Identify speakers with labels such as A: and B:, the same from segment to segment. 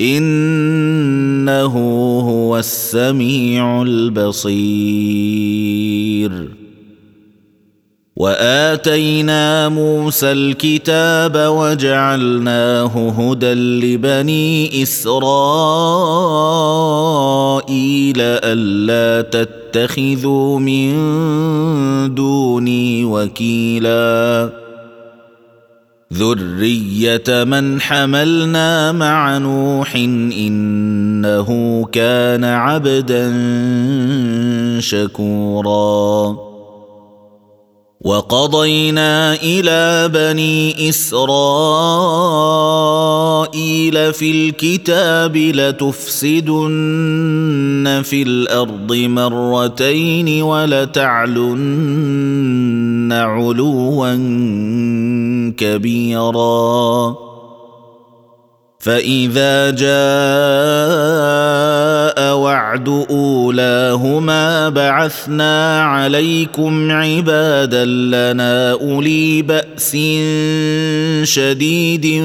A: انه هو السميع البصير واتينا موسى الكتاب وجعلناه هدى لبني اسرائيل الا تتخذوا من دوني وكيلاً ذريه من حملنا مع نوح انه كان عبدا شكورا وقضينا الى بني اسرائيل قتل في الكتاب لتفسدن في الارض مرتين ولتعلن علوا كبيرا فاذا جاء وعد اولاهما بعثنا عليكم عبادا لنا اولي باس شديد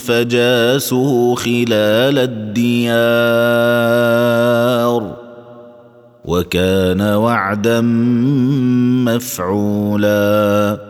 A: فجاسوا خلال الديار وكان وعدا مفعولا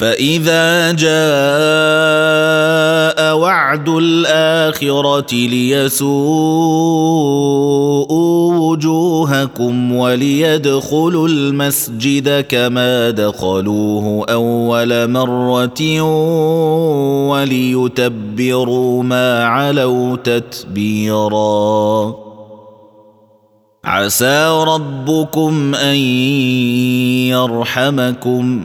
A: فاذا جاء وعد الاخره ليسوءوا وجوهكم وليدخلوا المسجد كما دخلوه اول مره وليتبروا ما علوا تتبيرا عسى ربكم ان يرحمكم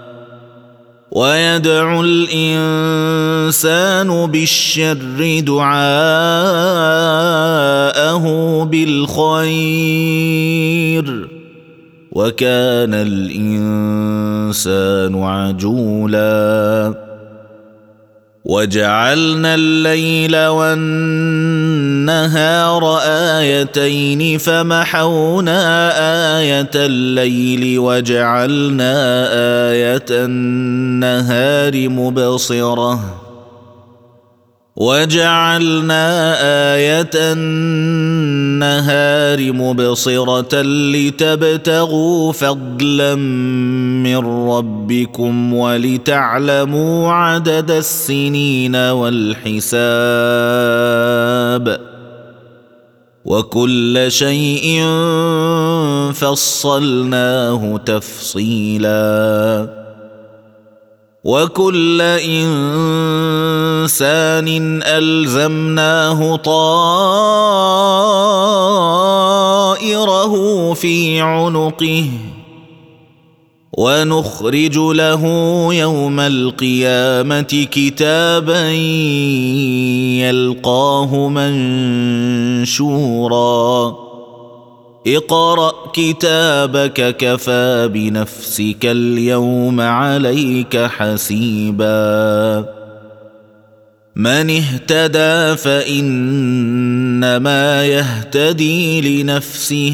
A: ويدعو الانسان بالشر دعاءه بالخير وكان الانسان عجولا وجعلنا الليل والنهار والنهار ايتين فمحونا ايه الليل وجعلنا ايه النهار مبصره وجعلنا ايه النهار مبصره لتبتغوا فضلا من ربكم ولتعلموا عدد السنين والحساب وكل شيء فصلناه تفصيلا وكل انسان الزمناه طائره في عنقه ونخرج له يوم القيامه كتابا يلقاه منشورا اقرا كتابك كفى بنفسك اليوم عليك حسيبا من اهتدى فانما يهتدي لنفسه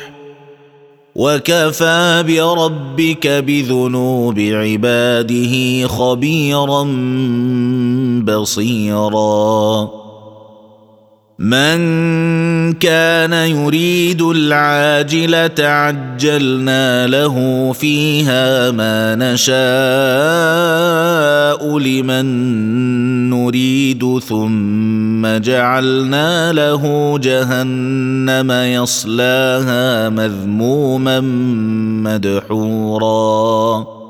A: وكفى بربك بذنوب عباده خبيرا بصيرا من كان يريد العاجله عجلنا له فيها ما نشاء لمن نريد ثم جعلنا له جهنم يصلاها مذموما مدحورا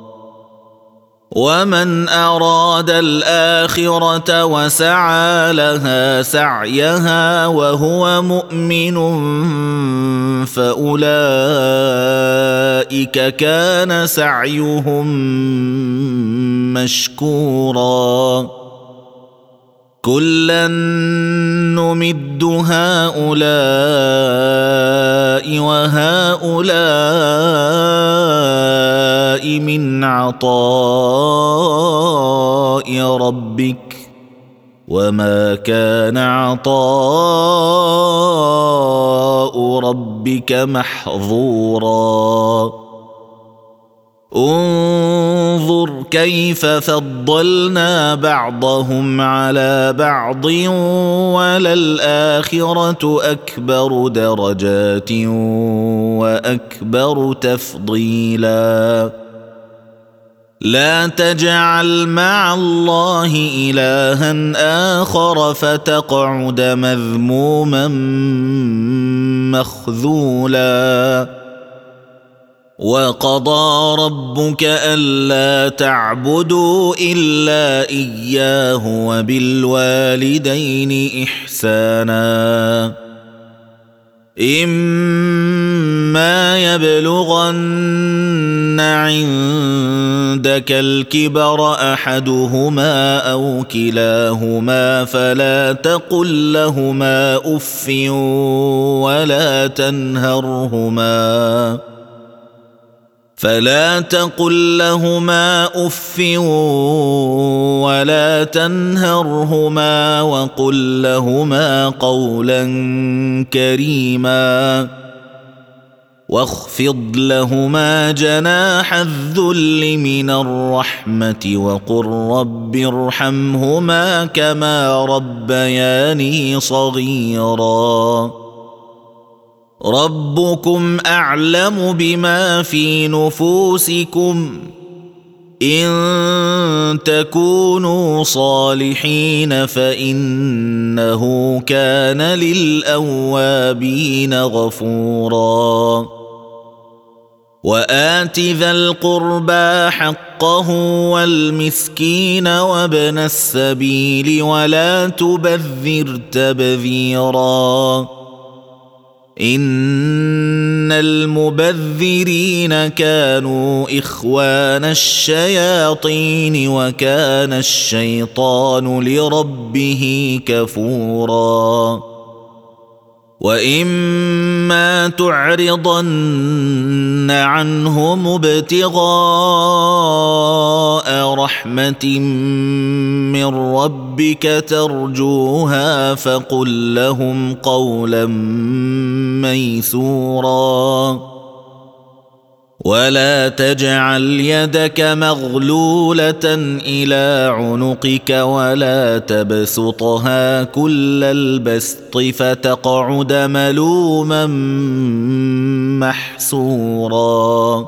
A: ومن اراد الاخره وسعى لها سعيها وهو مؤمن فاولئك كان سعيهم مشكورا كلا نمد هؤلاء وهؤلاء من عطاء ربك وما كان عطاء ربك محظورا انظر كيف فضلنا بعضهم على بعض وللاخره اكبر درجات واكبر تفضيلا لا تجعل مع الله الها اخر فتقعد مذموما مخذولا وقضى ربك الا تعبدوا الا اياه وبالوالدين احسانا اما يبلغن عندك الكبر احدهما او كلاهما فلا تقل لهما اف ولا تنهرهما فلا تقل لهما اف ولا تنهرهما وقل لهما قولا كريما واخفض لهما جناح الذل من الرحمه وقل رب ارحمهما كما ربياني صغيراً ربكم اعلم بما في نفوسكم ان تكونوا صالحين فانه كان للاوابين غفورا وات ذا القربى حقه والمسكين وابن السبيل ولا تبذر تبذيرا ان المبذرين كانوا اخوان الشياطين وكان الشيطان لربه كفورا واما تعرضن عنهم ابتغاء رحمه من رب ربك ترجوها فقل لهم قولا ميسورا ولا تجعل يدك مغلوله الى عنقك ولا تبسطها كل البسط فتقعد ملوما محسورا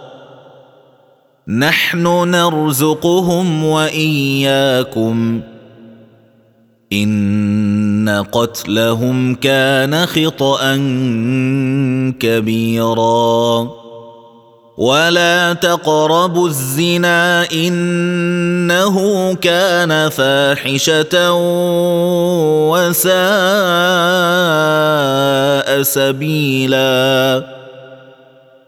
A: نحن نرزقهم واياكم ان قتلهم كان خطا كبيرا ولا تقربوا الزنا انه كان فاحشه وساء سبيلا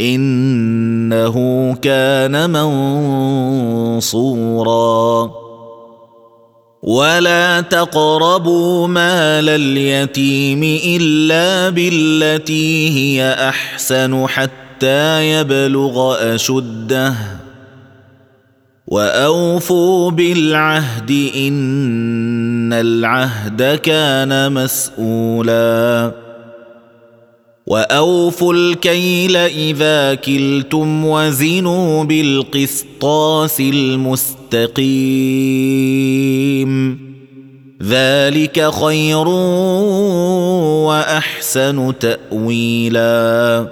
A: انه كان منصورا ولا تقربوا مال اليتيم الا بالتي هي احسن حتى يبلغ اشده واوفوا بالعهد ان العهد كان مسؤولا واوفوا الكيل اذا كلتم وزنوا بالقسطاس المستقيم ذلك خير واحسن تاويلا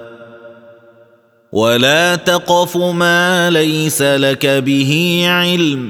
A: ولا تقف ما ليس لك به علم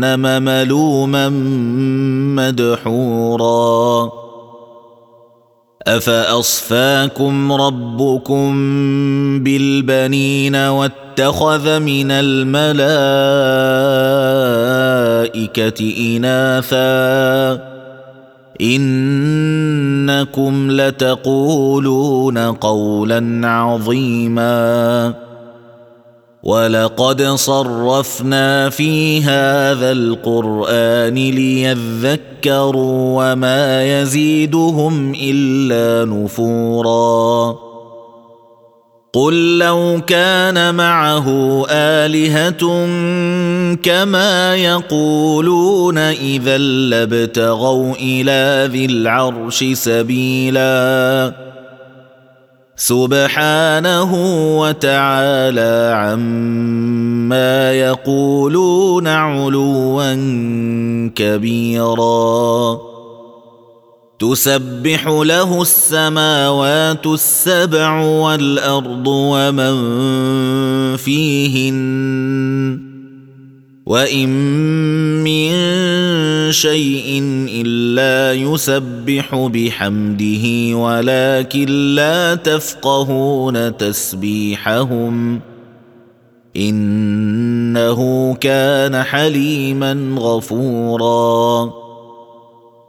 A: جهنم ملوما مدحورا افاصفاكم ربكم بالبنين واتخذ من الملائكه اناثا انكم لتقولون قولا عظيما ولقد صرفنا في هذا القران ليذكروا وما يزيدهم الا نفورا قل لو كان معه الهه كما يقولون اذا لابتغوا الى ذي العرش سبيلا سبحانه وتعالى عما يقولون علوا كبيرا تسبح له السماوات السبع والارض ومن فيهن وان من شيء الا يسبح بحمده ولكن لا تفقهون تسبيحهم انه كان حليما غفورا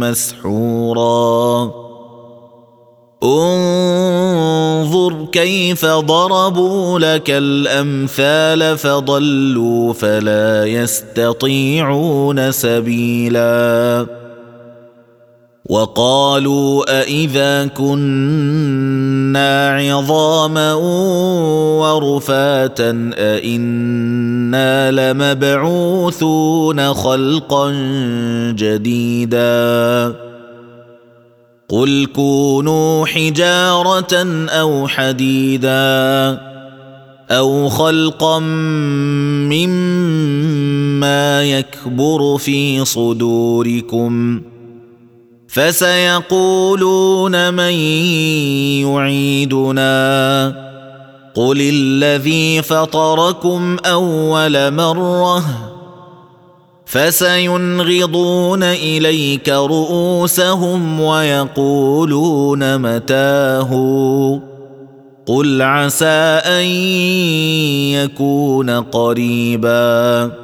A: مسحورا انظر كيف ضربوا لك الامثال فضلوا فلا يستطيعون سبيلا وقالوا أإذا كنا عظاما ورفاتا أئنا لمبعوثون خلقا جديدا قل كونوا حجارة أو حديدا أو خلقا مما يكبر في صدوركم ۖ فسيقولون من يعيدنا قل الذي فطركم اول مره فسينغضون اليك رؤوسهم ويقولون متاه قل عسى ان يكون قريباً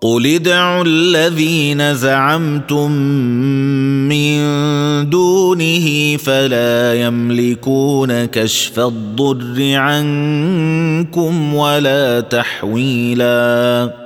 A: قل ادعوا الذين زعمتم من دونه فلا يملكون كشف الضر عنكم ولا تحويلاً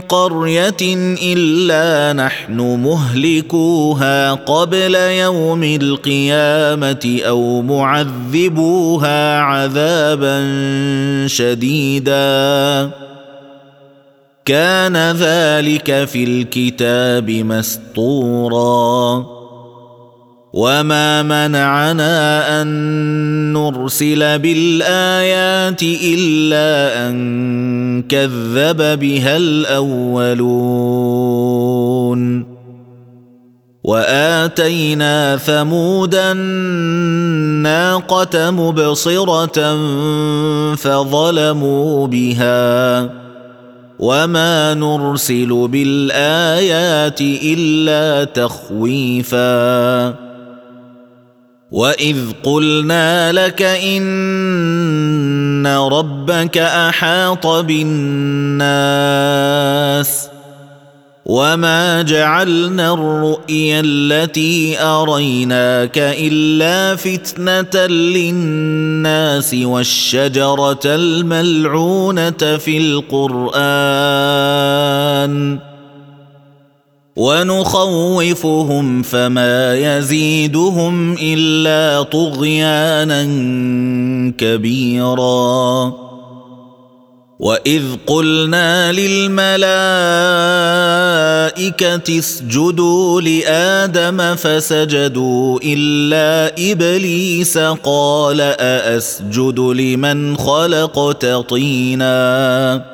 A: قريه الا نحن مهلكوها قبل يوم القيامه او معذبوها عذابا شديدا كان ذلك في الكتاب مسطورا وما منعنا ان نرسل بالايات الا ان كذب بها الاولون واتينا ثمود الناقه مبصره فظلموا بها وما نرسل بالايات الا تخويفا واذ قلنا لك ان ربك احاط بالناس وما جعلنا الرؤيا التي اريناك الا فتنه للناس والشجره الملعونه في القران ونخوفهم فما يزيدهم الا طغيانا كبيرا واذ قلنا للملائكه اسجدوا لادم فسجدوا الا ابليس قال ااسجد لمن خلقت طيناً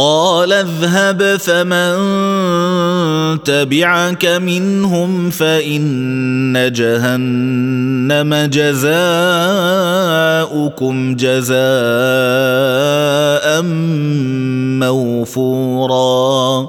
A: قال اذهب فمن تبعك منهم فان جهنم جزاؤكم جزاء موفورا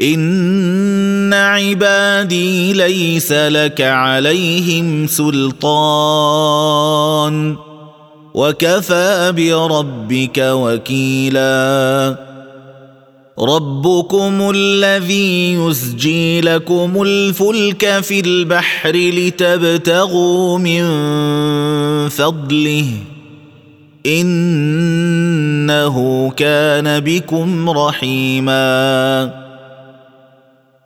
A: ان عبادي ليس لك عليهم سلطان وكفى بربك وكيلا ربكم الذي يسجي لكم الفلك في البحر لتبتغوا من فضله انه كان بكم رحيماً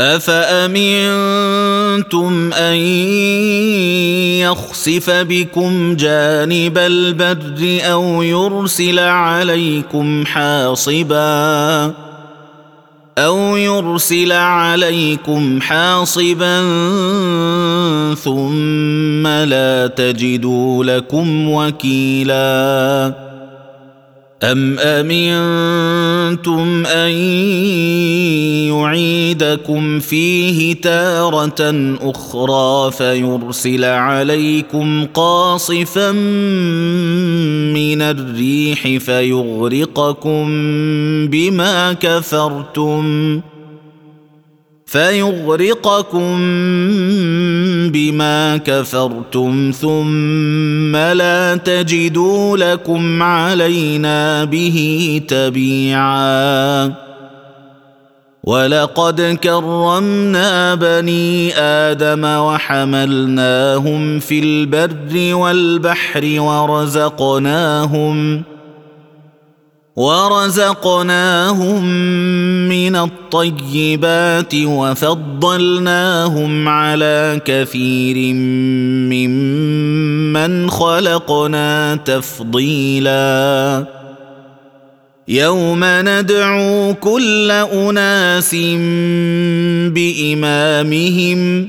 A: افامنتم ان يخسف بكم جانب البر او يرسل عليكم حاصبا او يرسل عليكم حاصبا ثم لا تجدوا لكم وكيلاً أم أمنتم أن يعيدكم فيه تارة أخرى فيرسل عليكم قاصفا من الريح فيغرقكم بما كفرتم ۖ فيغرقكم بما كفرتم ثم لا تجدوا لكم علينا به تبيعا ولقد كرمنا بني ادم وحملناهم في البر والبحر ورزقناهم ورزقناهم من الطيبات وفضلناهم على كثير ممن خلقنا تفضيلا يوم ندعو كل اناس بامامهم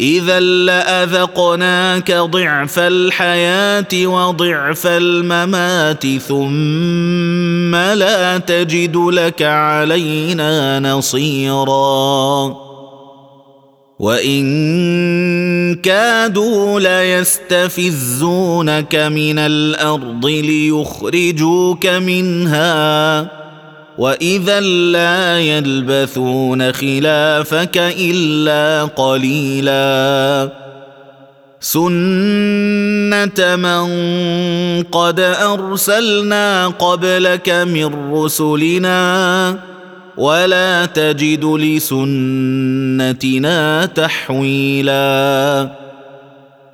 A: اذا لاذقناك ضعف الحياه وضعف الممات ثم لا تجد لك علينا نصيرا وان كادوا ليستفزونك من الارض ليخرجوك منها واذا لا يلبثون خلافك الا قليلا سنه من قد ارسلنا قبلك من رسلنا ولا تجد لسنتنا تحويلا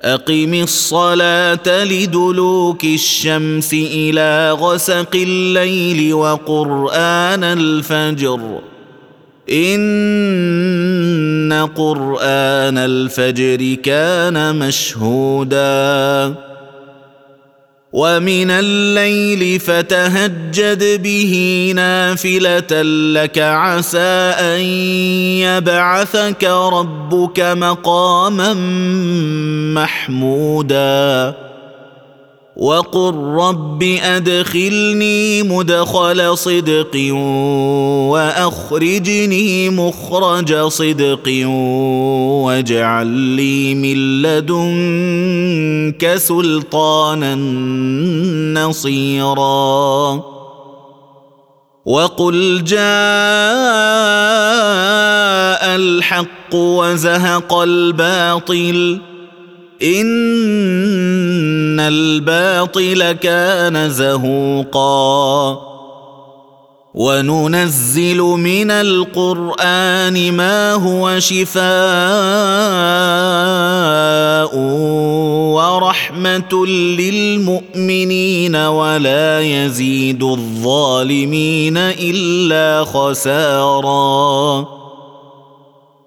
A: اقم الصلاه لدلوك الشمس الى غسق الليل وقران الفجر ان قران الفجر كان مشهودا ومن الليل فتهجد به نافله لك عسى ان يبعثك ربك مقاما محمودا وقل رب ادخلني مدخل صدق واخرجني مخرج صدق واجعل لي من لدنك سلطانا نصيرا وقل جاء الحق وزهق الباطل ان الباطل كان زهوقا وننزل من القران ما هو شفاء ورحمه للمؤمنين ولا يزيد الظالمين الا خسارا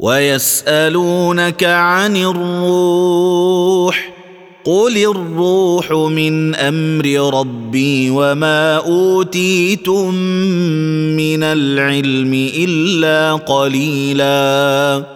A: ويسالونك عن الروح قل الروح من امر ربي وما اوتيتم من العلم الا قليلاً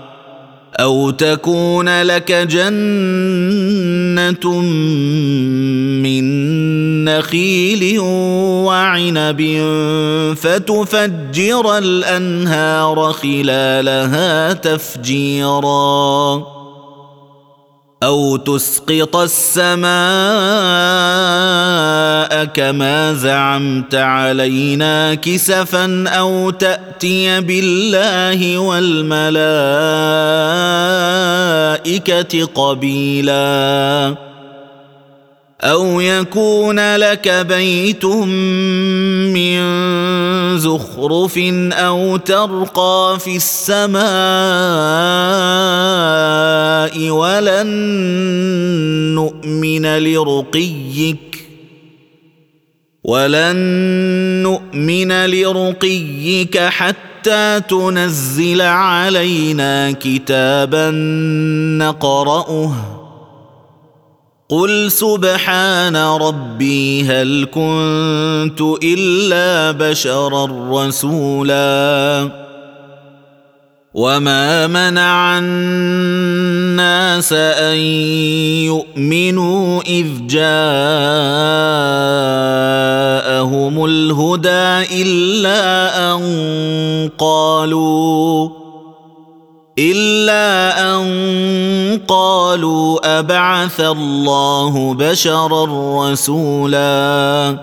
A: او تكون لك جنه من نخيل وعنب فتفجر الانهار خلالها تفجيرا او تسقط السماء كما زعمت علينا كسفا او تاتي بالله والملائكه قبيلاً او يكون لك بيت من زخرف او ترقى في السماء ولن نؤمن لرقيك ولن نؤمن لرقيك حتى تنزل علينا كتابا نقرأه قل سبحان ربي هل كنت الا بشرا رسولا وما منع الناس ان يؤمنوا اذ جاءهم الهدى الا ان قالوا الا ان قالوا ابعث الله بشرا رسولا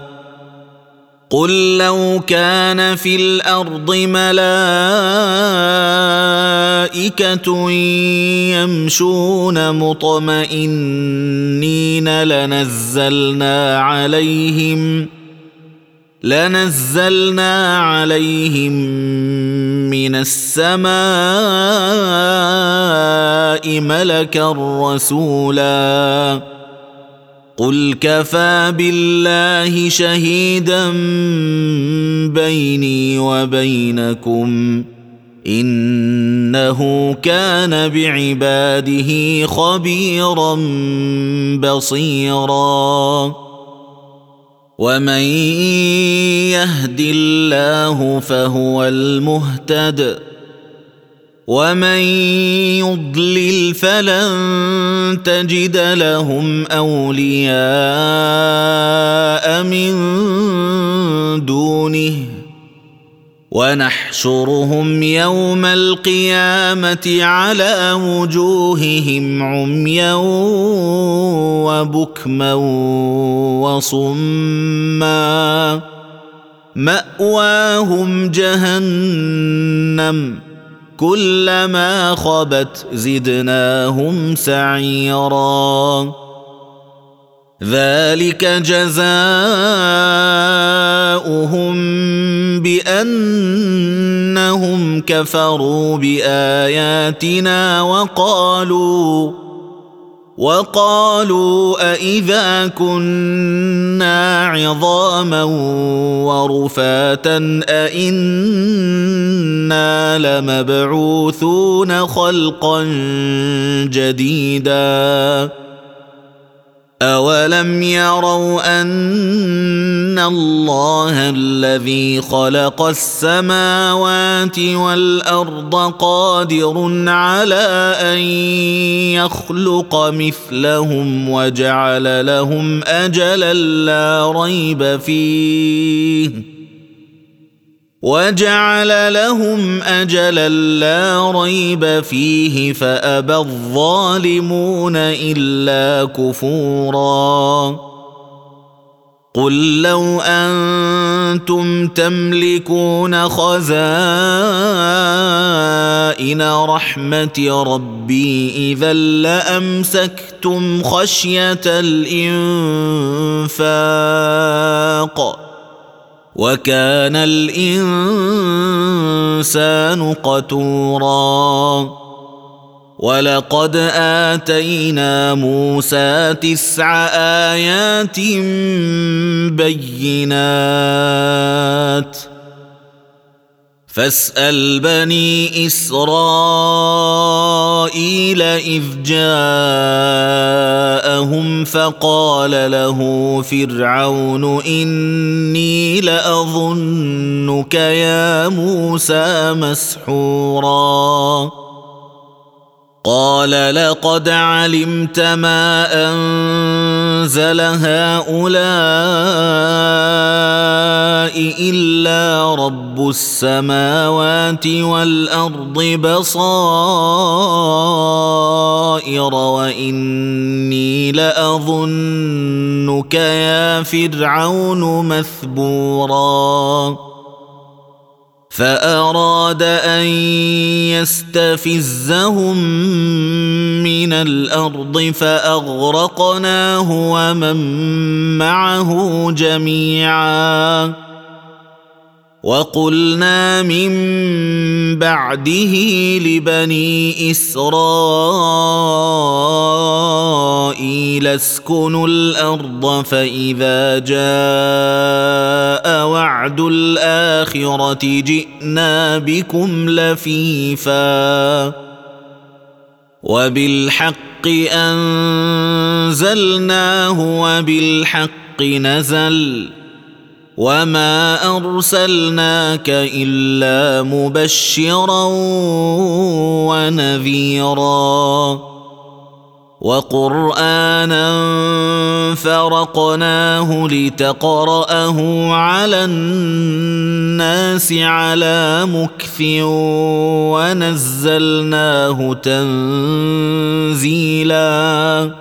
A: قل لو كان في الارض ملائكه يمشون مطمئنين لنزلنا عليهم لنزلنا عليهم من السماء ملكا رسولا قل كفى بالله شهيدا بيني وبينكم انه كان بعباده خبيرا بصيرا ومن يهد الله فهو المهتد ومن يضلل فلن تجد لهم اولياء من دونه ونحشرهم يوم القيامه على وجوههم عميا وبكما وصما ماواهم جهنم كلما خبت زدناهم سعيرا ذلك جزاؤهم بانهم كفروا باياتنا وقالوا وقالوا أإذا كنا عظاما ورفاتا أإنا لمبعوثون خلقا جديداً اولم يروا ان الله الذي خلق السماوات والارض قادر على ان يخلق مثلهم وجعل لهم اجلا لا ريب فيه وجعل لهم اجلا لا ريب فيه فابى الظالمون الا كفورا قل لو انتم تملكون خزائن رحمه ربي اذا لامسكتم خشيه الانفاق وكان الانسان قتورا ولقد اتينا موسى تسع ايات بينات فاسال بني اسرائيل اذ جاءوا فقال له فرعون اني لاظنك يا موسى مسحورا قال لقد علمت ما انت انزل هؤلاء الا رب السماوات والارض بصائر واني لاظنك يا فرعون مثبوراً فاراد ان يستفزهم من الارض فاغرقناه ومن معه جميعا وقلنا من بعده لبني اسرائيل اسكنوا الارض فاذا جاء وعد الاخره جئنا بكم لفيفا وبالحق انزلناه وبالحق نزل وما ارسلناك الا مبشرا ونذيرا وقرانا فرقناه لتقراه على الناس على مكث ونزلناه تنزيلاً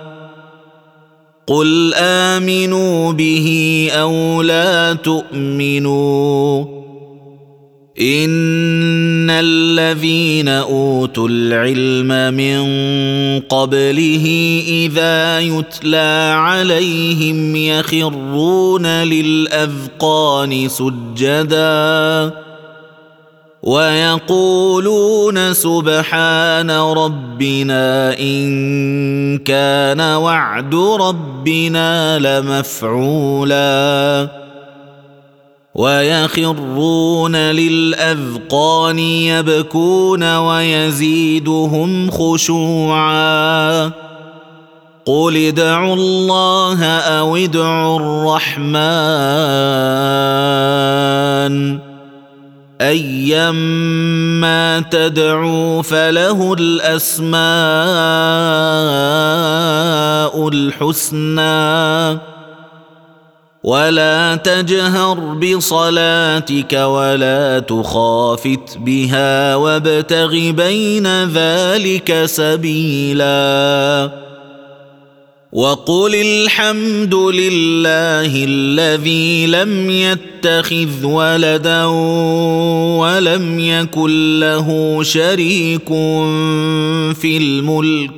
A: قل امنوا به او لا تؤمنوا ان الذين اوتوا العلم من قبله اذا يتلى عليهم يخرون للاذقان سجداً ويقولون سبحان ربنا ان كان وعد ربنا لمفعولا ويخرون للاذقان يبكون ويزيدهم خشوعا قل ادعوا الله او ادعوا الرحمن ايما تدعوا فله الاسماء الحسنى ولا تجهر بصلاتك ولا تخافت بها وابتغ بين ذلك سبيلاً وقل الحمد لله الذي لم يتخذ ولدا ولم يكن له شريك في الملك